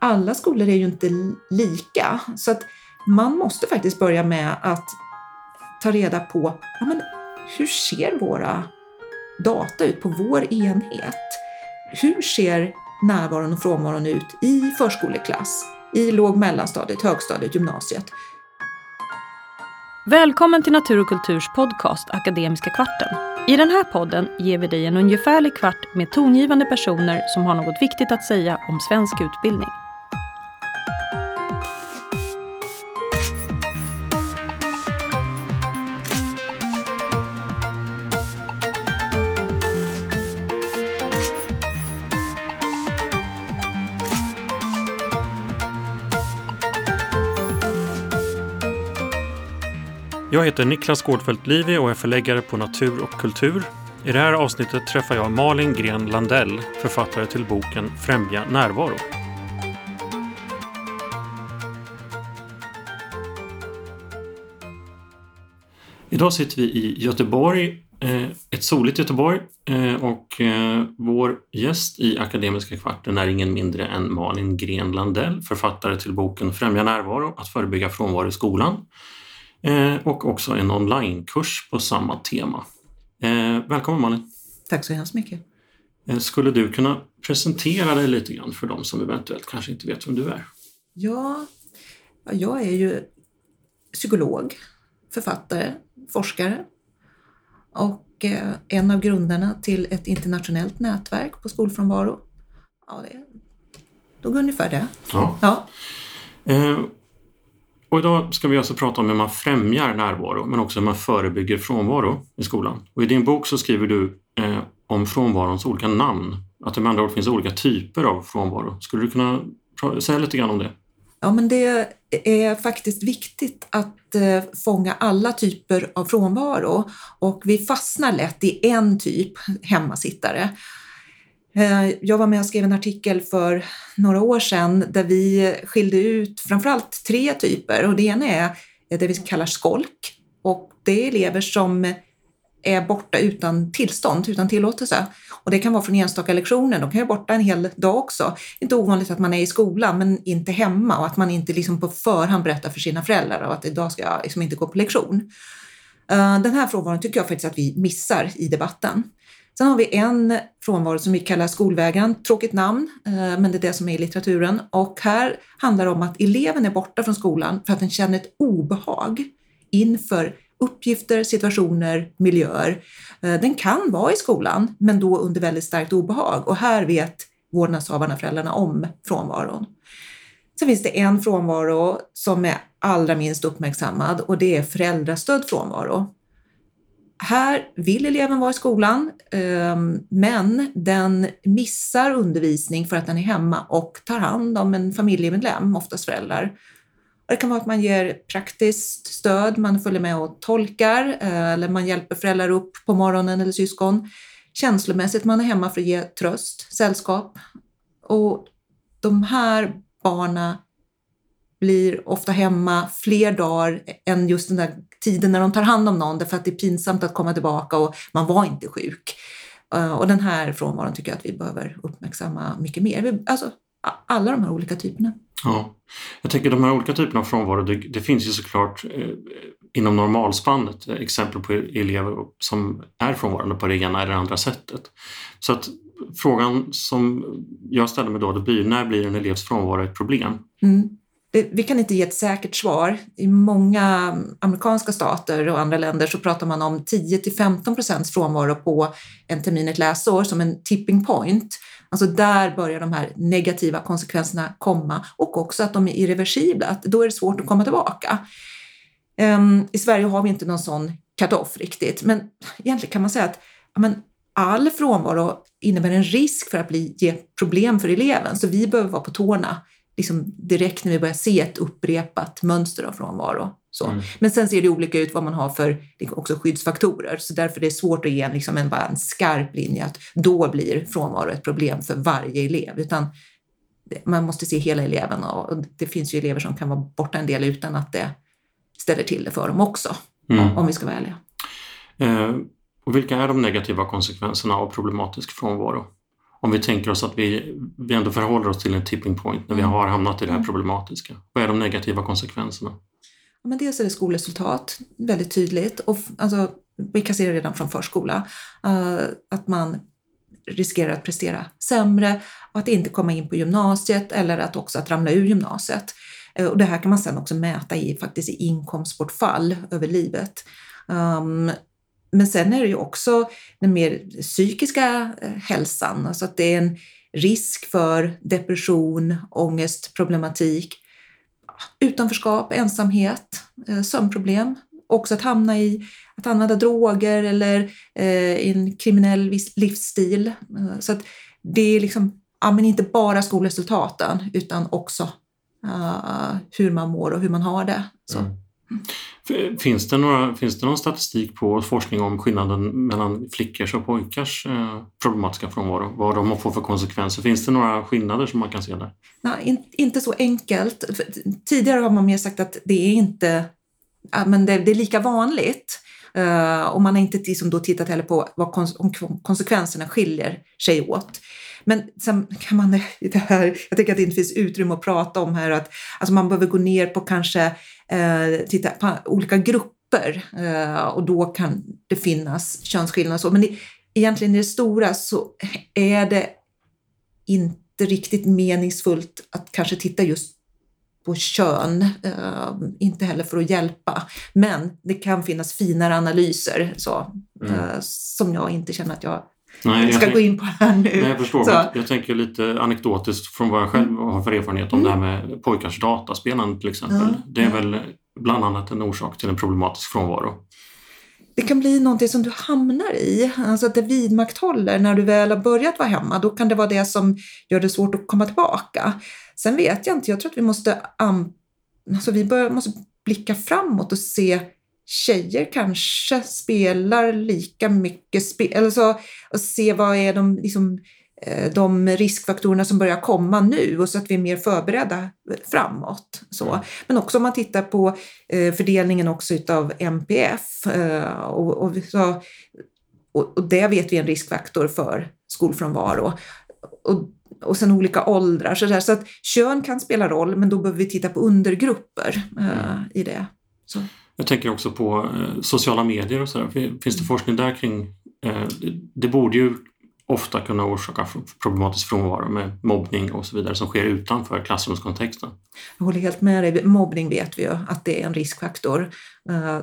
alla skolor är ju inte lika. Så att man måste faktiskt börja med att ta reda på ja, men hur ser våra data ut på vår enhet? Hur ser närvaron och frånvaron ut i förskoleklass, i låg mellanstadiet, högstadiet, gymnasiet? Välkommen till Natur och kulturs podcast Akademiska kvarten. I den här podden ger vi dig en ungefärlig kvart med tongivande personer som har något viktigt att säga om svensk utbildning. Jag heter Niklas Gårdfeldt Livi och är förläggare på Natur och kultur. I det här avsnittet träffar jag Malin Gren Landell, författare till boken Främja närvaro. Idag sitter vi i Göteborg, eh, ett soligt Göteborg eh, och eh, vår gäst i Akademiska kvarten är ingen mindre än Malin Gren Landell, författare till boken Främja närvaro, att förebygga frånvaro i skolan och också en onlinekurs på samma tema. Eh, välkommen Malin! Tack så hemskt mycket! Eh, skulle du kunna presentera dig lite grann för de som eventuellt kanske inte vet vem du är? Ja, jag är ju psykolog, författare, forskare och en av grundarna till ett internationellt nätverk på skolfrånvaro. Ja, det är nog ungefär det. Ja. ja. Och idag ska vi alltså prata om hur man främjar närvaro men också hur man förebygger frånvaro i skolan. Och I din bok så skriver du eh, om frånvarons olika namn. Att det med andra ord finns olika typer av frånvaro. Skulle du kunna säga lite grann om det? Ja, men det är faktiskt viktigt att eh, fånga alla typer av frånvaro och vi fastnar lätt i en typ, hemmasittare. Eh, jag var med och skrev en artikel för några år sedan där vi skilde ut framförallt tre typer och det ena är det vi kallar skolk och det är elever som är borta utan tillstånd, utan tillåtelse. Och det kan vara från enstaka lektioner, de kan vara borta en hel dag också. Inte ovanligt att man är i skolan men inte hemma och att man inte liksom på förhand berättar för sina föräldrar att idag ska jag liksom inte gå på lektion. Eh, den här frånvaron tycker jag faktiskt att vi missar i debatten. Sen har vi en frånvaro som vi kallar skolvägran, tråkigt namn, eh, men det är det som är i litteraturen. Och här handlar det om att eleven är borta från skolan för att den känner ett obehag inför uppgifter, situationer, miljöer. Eh, den kan vara i skolan, men då under väldigt starkt obehag. Och här vet vårdnadshavarna, föräldrarna, om frånvaron. Sen finns det en frånvaro som är allra minst uppmärksammad och det är föräldrastödd frånvaro. Här vill eleven vara i skolan, ehm, men den missar undervisning för att den är hemma och tar hand om en familjemedlem, oftast föräldrar. Det kan vara att man ger praktiskt stöd, man följer med och tolkar eh, eller man hjälper föräldrar upp på morgonen eller syskon. Känslomässigt, man är hemma för att ge tröst, sällskap. Och de här barna blir ofta hemma fler dagar än just den där tiden när de tar hand om någon därför att det är pinsamt att komma tillbaka och man var inte sjuk. Eh, och den här frånvaron tycker jag att vi behöver uppmärksamma mycket mer. Alltså alla de här olika typerna. Ja, jag tänker de här olika typerna av frånvaro, det, det finns ju såklart eh, inom normalspannet exempel på elever som är frånvarande på det ena eller andra sättet. Så att frågan som jag ställer mig då, det blir när blir en elevs frånvaro ett problem? Mm vi kan inte ge ett säkert svar. I många amerikanska stater och andra länder så pratar man om 10 till 15 procents frånvaro på en termin, ett läsår, som en tipping point. Alltså där börjar de här negativa konsekvenserna komma och också att de är irreversibla, att då är det svårt att komma tillbaka. Um, I Sverige har vi inte någon sån cut-off riktigt, men egentligen kan man säga att men, all frånvaro innebär en risk för att bli, ge problem för eleven, så vi behöver vara på tårna liksom direkt när vi börjar se ett upprepat mönster av frånvaro. Så. Mm. Men sen ser det olika ut vad man har för också skyddsfaktorer, så därför är det svårt att ge en, liksom en, bara en skarp linje att då blir frånvaro ett problem för varje elev, utan man måste se hela eleven och det finns ju elever som kan vara borta en del utan att det ställer till det för dem också, mm. om vi ska vara ärliga. Eh, och vilka är de negativa konsekvenserna av problematisk frånvaro? Om vi tänker oss att vi vi ändå förhåller oss till en tipping point när vi Mm. har hamnat i det här Mm. problematiska? Vad är de negativa konsekvenserna? Ja, men dels är det skolresultat, väldigt tydligt. Och, alltså, vi kan se det redan från förskola. eh, att man riskerar att prestera sämre och att inte komma in på gymnasiet eller att också att ramla ur gymnasiet. Eh, och det här kan man sedan också mäta i, faktiskt i inkomstbortfall över livet. Um, men sen är det ju också den mer psykiska eh, hälsan, alltså att det är en risk för depression, ångest, problematik, utanförskap, ensamhet, eh, sömnproblem. Också att hamna i att använda droger eller eh, i en kriminell livsstil. Eh, så att det är liksom, ja, men inte bara skolresultaten utan också eh, hur man mår och hur man har det. Så. Mm. Finns det, några, finns det någon statistik på forskning om skillnaden mellan flickors och pojkars eh, problematiska frånvaro? Vad de får för konsekvenser? Finns det några skillnader som man kan se där? Nej, in, inte så enkelt. Tidigare har man mer sagt att det är inte ja, men det, det är lika vanligt. Eh, och man har inte liksom då tittat heller på vad kons, om konsekvenserna skiljer sig åt. Men sen kan man det här, jag tänker att det inte finns utrymme att prata om här, att alltså man behöver gå ner på kanske eh, titta på olika grupper eh, och då kan det finnas könsskillnader så. Men i, egentligen i det stora så är det inte riktigt meningsfullt att kanske titta just på kön, eh, inte heller för att hjälpa. Men det kan finnas finare analyser så, Mm. eh, som jag inte känner att jag Nej, jag ska tänk- gå in på här nu. Nej, jag förstår. Så. Jag, jag tänker lite anekdotiskt från vad jag själv har för erfarenhet om Mm. det här med pojkars dataspelande till exempel. Ja, Det är väl bland annat en orsak till en problematisk frånvaro. Det kan bli någonting som du hamnar i, alltså att det vidmakthåller när du väl har börjat vara hemma. Då kan det vara det som gör det svårt att komma tillbaka. Sen vet jag inte, jag tror att vi måste, am- alltså vi bör, måste blicka framåt och se tjejer kanske spelar lika mycket spel, eller så, och se vad är de, liksom, eh, de riskfaktorerna som börjar komma nu och så att vi är mer förberedda framåt. Så. Mm. Men också om man tittar på eh, fördelningen också utav MPF eh, och, och, sa- och, och det vet vi är en riskfaktor för skolfrånvaro. Och, och sen olika åldrar. Så, där. så att kön kan spela roll men då behöver vi titta på undergrupper eh, Mm. i det. Så. Jag tänker också på eh, sociala medier och sådär. Finns det forskning där kring... Eh, det, borde ju ofta kunna orsaka problematisk frånvaro med mobbning och så vidare som sker utanför klassrumskontexten. Jag håller helt med dig. Mobbning vet vi ju att det är en riskfaktor. Eh,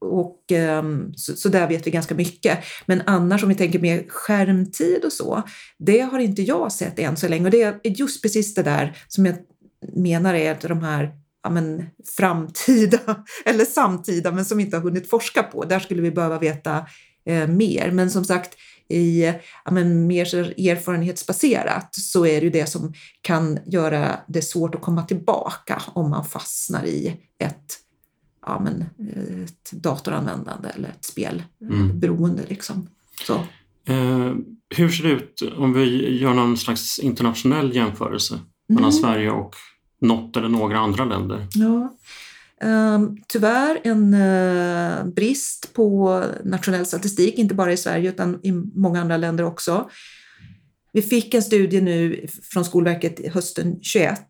och, ehm, så, där vet vi ganska mycket. Men annars om vi tänker mer skärmtid och så, det har inte jag sett än så länge. Och det är just precis det där som jag menar är att de här ja, men, framtida eller samtida men som inte har hunnit forska på. Där skulle vi behöva veta eh, mer. Men som sagt, i ja, men, mer erfarenhetsbaserat så är det ju det som kan göra det svårt att komma tillbaka om man fastnar i ett, ja, men, ett datoranvändande eller ett spelberoende. Liksom. Så. Eh, hur ser det ut om vi gör någon slags internationell jämförelse mellan Mm. Sverige och något eller några andra länder? Ja. Ehm, tyvärr en eh, brist på nationell statistik, inte bara i Sverige utan i många andra länder också. Vi fick en studie nu från Skolverket hösten 21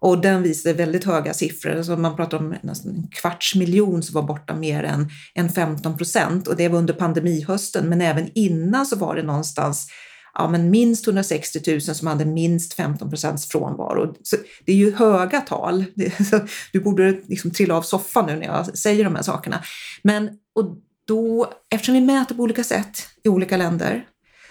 och den visade väldigt höga siffror. Alltså man pratar om nästan en kvarts miljon som var borta mer än, än 15 procent och det var under pandemihösten men även innan så var det någonstans ja, men minst 160 000 som hade minst 15 procents frånvaro. Så det är ju höga tal. Så du borde liksom trilla av soffan nu när jag säger de här sakerna. Men och då, eftersom vi mäter på olika sätt i olika länder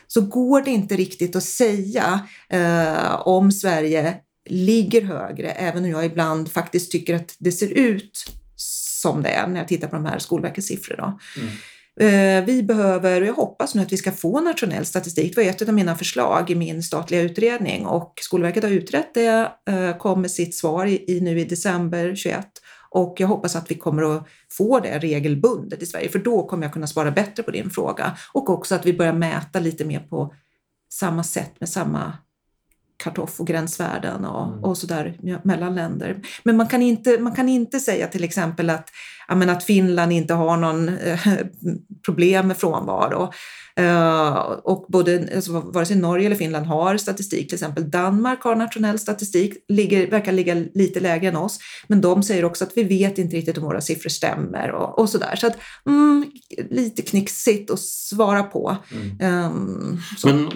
så går det inte riktigt att säga eh, om Sverige ligger högre, även om jag ibland faktiskt tycker att det ser ut som det är när jag tittar på de här Skolverkets siffror. Då. Mm. Eh, vi behöver, och jag hoppas nu att vi ska få nationell statistik. Det var ett av mina förslag i min statliga utredning och Skolverket har utrett det, eh, kom med sitt svar i nu i december 21 och jag hoppas att vi kommer att få det regelbundet i Sverige för då kommer jag kunna svara bättre på din fråga och också att vi börjar mäta lite mer på samma sätt med samma kartoff och gränsvärden och, mm. och sådär mellan länder. Men man kan inte, man kan inte säga till exempel att, ja, att Finland inte har någon eh, problem med frånvaro. Uh, och både, alltså, vare sig Norge eller Finland har statistik, till exempel Danmark har nationell statistik, ligger, verkar ligga lite lägre än oss, men de säger också att vi vet inte riktigt om våra siffror stämmer och, och sådär. Så att, mm, lite knixigt att svara på. Mm. Um, men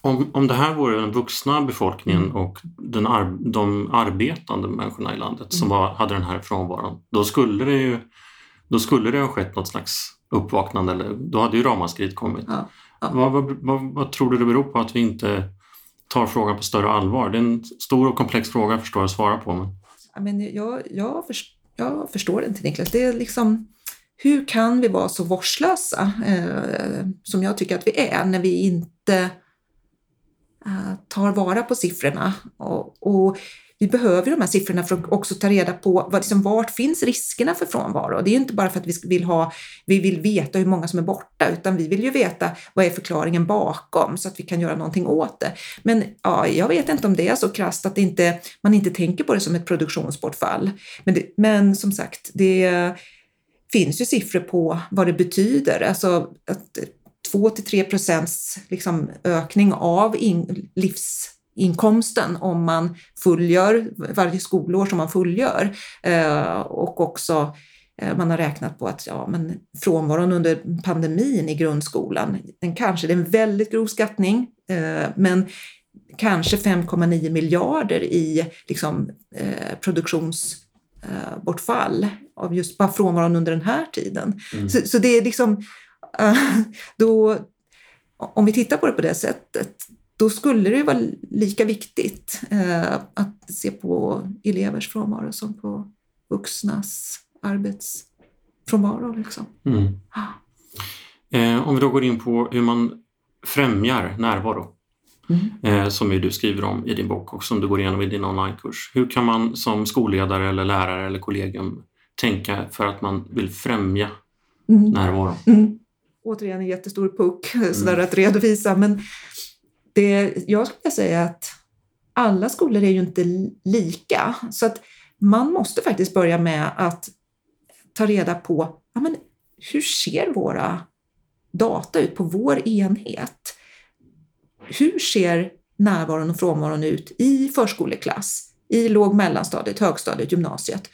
om, om det här vore den vuxna befolkningen mm. och den ar, de arbetande människorna i landet som mm. var, hade den här frånvaron, då skulle det ju då skulle det ha skett något slags uppvaknande, eller då hade ju ramaskriet kommit. Ja, ja. Vad, vad, vad, vad, tror du det beror på att vi inte tar frågan på större allvar? Det är en stor och komplex fråga förstår jag att svara på. Men... Ja, men jag, jag, förstår, jag förstår inte Niklas. Det är liksom, hur kan vi vara så vårdslösa eh, som jag tycker att vi är när vi inte Eh, tar vara på siffrorna. Och, och, vi behöver de här siffrorna för att också ta reda på vad, liksom, vart finns riskerna för frånvaro. Det är inte bara för att vi vill, ha, vi vill veta hur många som är borta, utan vi vill ju veta vad är förklaringen bakom så att vi kan göra någonting åt det. Men ja, jag vet inte om det är så krasst att inte, man inte tänker på det som ett produktionsbortfall. Men, det, men som sagt, det finns ju siffror på vad det betyder. Alltså att 2 till 3 procents liksom ökning av in, livsinkomsten om man fullgör varje skolår som man fullgör. Eh, och också eh, man har räknat på att ja, men frånvaron under pandemin i grundskolan, den kanske, det är en väldigt grov skattning, eh, men kanske 5,9 miljarder i liksom, eh, produktionsbortfall av just bara frånvaron under den här tiden. Mm. Så, så, det är liksom då, om vi tittar på det på det sättet, då skulle det vara lika viktigt eh, att se på elevers frånvaro som på vuxnas arbetsfrånvaro. Liksom. Mm. Eh, om vi då går in på hur man främjar närvaro, mm. eh, som ju du skriver om i din bok och som du går igenom i din onlinekurs. Hur kan man som skolledare eller lärare eller kollegium tänka för att man vill främja mm. närvaro? Mm återigen en jättestor puck sådär mm. att redovisa. Men det, jag skulle säga att alla skolor är ju inte lika. Så att man måste faktiskt börja med att ta reda på ja, men hur ser våra data ut på vår enhet? Hur ser närvaron och frånvaron ut i förskoleklass, i låg mellanstadiet, högstadiet, gymnasiet?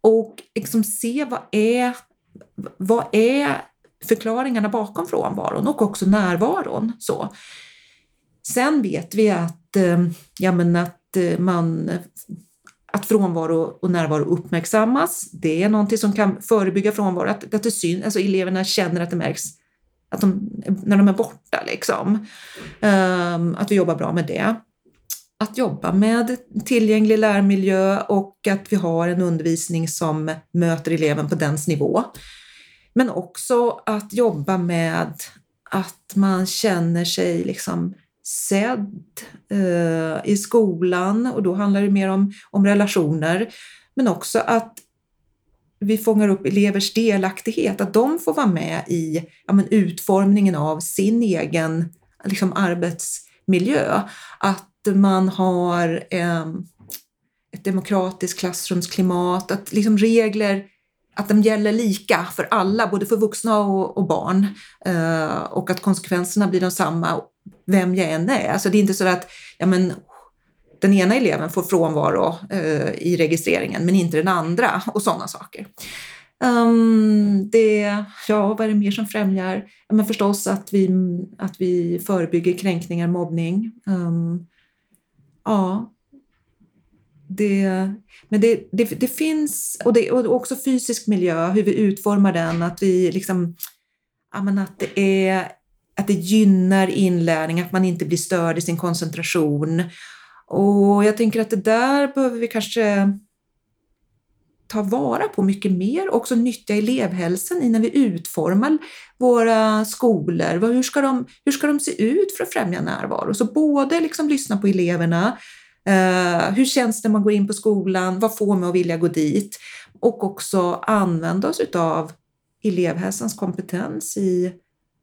Och liksom se vad är, vad är förklaringarna bakom frånvaron och också närvaron. Så. Sen vet vi att, eh, ja, men att, eh, man, att frånvaro och närvaro uppmärksammas. Det är någonting som kan förebygga frånvaro, att, att det syns, alltså eleverna känner att det märks att de, när de är borta. Liksom. Ehm, att vi jobbar bra med det. Att jobba med tillgänglig lärmiljö och att vi har en undervisning som möter eleven på dens nivå. Men också att jobba med att man känner sig liksom sedd eh, i skolan och då handlar det mer om, om relationer. Men också att vi fångar upp elevers delaktighet, att de får vara med i ja, men, utformningen av sin egen liksom, arbetsmiljö. Att man har eh, ett demokratiskt klassrumsklimat, att liksom, regler att de gäller lika för alla, både för vuxna och, och barn. Eh, och att konsekvenserna blir de samma vem jag än är. Alltså det är inte så att ja, men, den ena eleven får frånvaro eh, i registreringen men inte den andra och sådana saker. Um, det, ja, vad är det mer som främjar? Ja, men förstås att vi, att vi förebygger kränkningar, mobbning. Um, ja, det, men det, det, det finns, och, det, och också fysisk miljö, hur vi utformar den, att vi liksom, att det är att det gynnar inlärning, att man inte blir störd i sin koncentration. Och jag tänker att det där behöver vi kanske ta vara på mycket mer, också nyttja elevhälsan i när vi utformar våra skolor. Hur ska de, hur ska de se ut för att främja närvaro? Så både liksom lyssna på eleverna, Eh, hur känns det när man går in på skolan? Vad får mig att vilja gå dit? Och också använda oss av elevhälsans kompetens i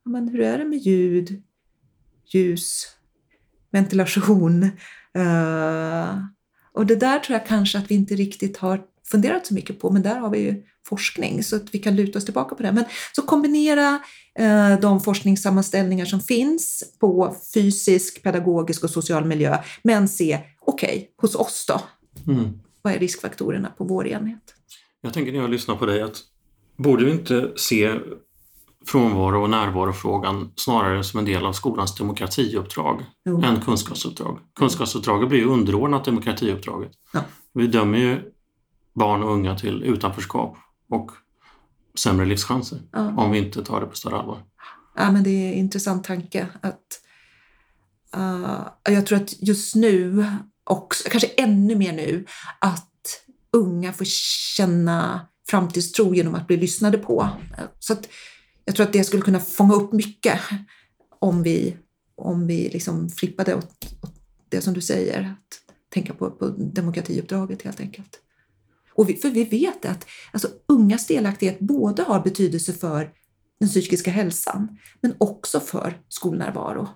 men hur är det med ljud, ljus, ventilation. Eh, och det där tror jag kanske att vi inte riktigt har funderat så mycket på, men där har vi ju forskning så att vi kan luta oss tillbaka på det. Men så kombinera eh, de forskningssammanställningar som finns på fysisk, pedagogisk och social miljö, men se, okej, okay, hos oss då? Mm. Vad är riskfaktorerna på vår enhet? Jag tänker när jag lyssnar på dig att borde vi inte se frånvaro och närvarofrågan snarare som en del av skolans demokratiuppdrag jo. än kunskapsuppdrag. Kunskapsuppdraget blir ju underordnat demokratiuppdraget. Ja. Vi dömer ju barn och unga till utanförskap och sämre livschanser ja. om vi inte tar det på större allvar. Ja, men det är en intressant tanke. att uh, Jag tror att just nu, också, kanske ännu mer nu, att unga får känna framtidstro genom att bli lyssnade på. Så att jag tror att det skulle kunna fånga upp mycket om vi, om vi liksom flippade åt, åt det som du säger, att tänka på, på demokratiuppdraget helt enkelt. Och vi, för vi vet att alltså, ungas delaktighet både har betydelse för den psykiska hälsan men också för skolnärvaro.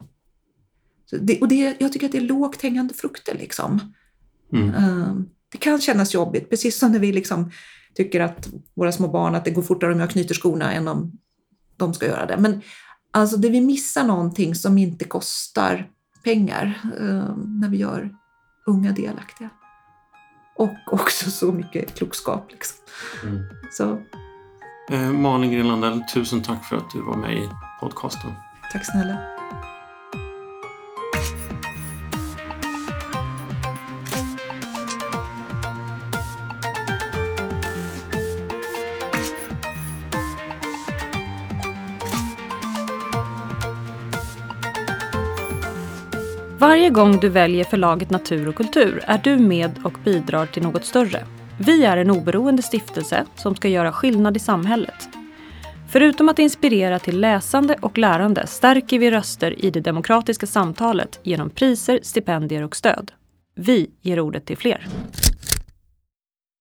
Det, och det, jag tycker att det är lågt hängande frukter. Liksom. Mm. Um, det kan kännas jobbigt, precis som när vi liksom tycker att våra små barn, att det går fortare om jag knyter skorna än om de ska göra det. Men alltså det vi missar någonting som inte kostar pengar um, när vi gör unga delaktiga och också så mycket klokskap. Liksom. Mm. Så. Eh, Malin Grenlandell, tusen tack för att du var med i podcasten. Tack snälla. Varje gång du väljer förlaget Natur och kultur är du med och bidrar till något större. Vi är en oberoende stiftelse som ska göra skillnad i samhället. Förutom att inspirera till läsande och lärande stärker vi röster i det demokratiska samtalet genom priser, stipendier och stöd. Vi ger ordet till fler.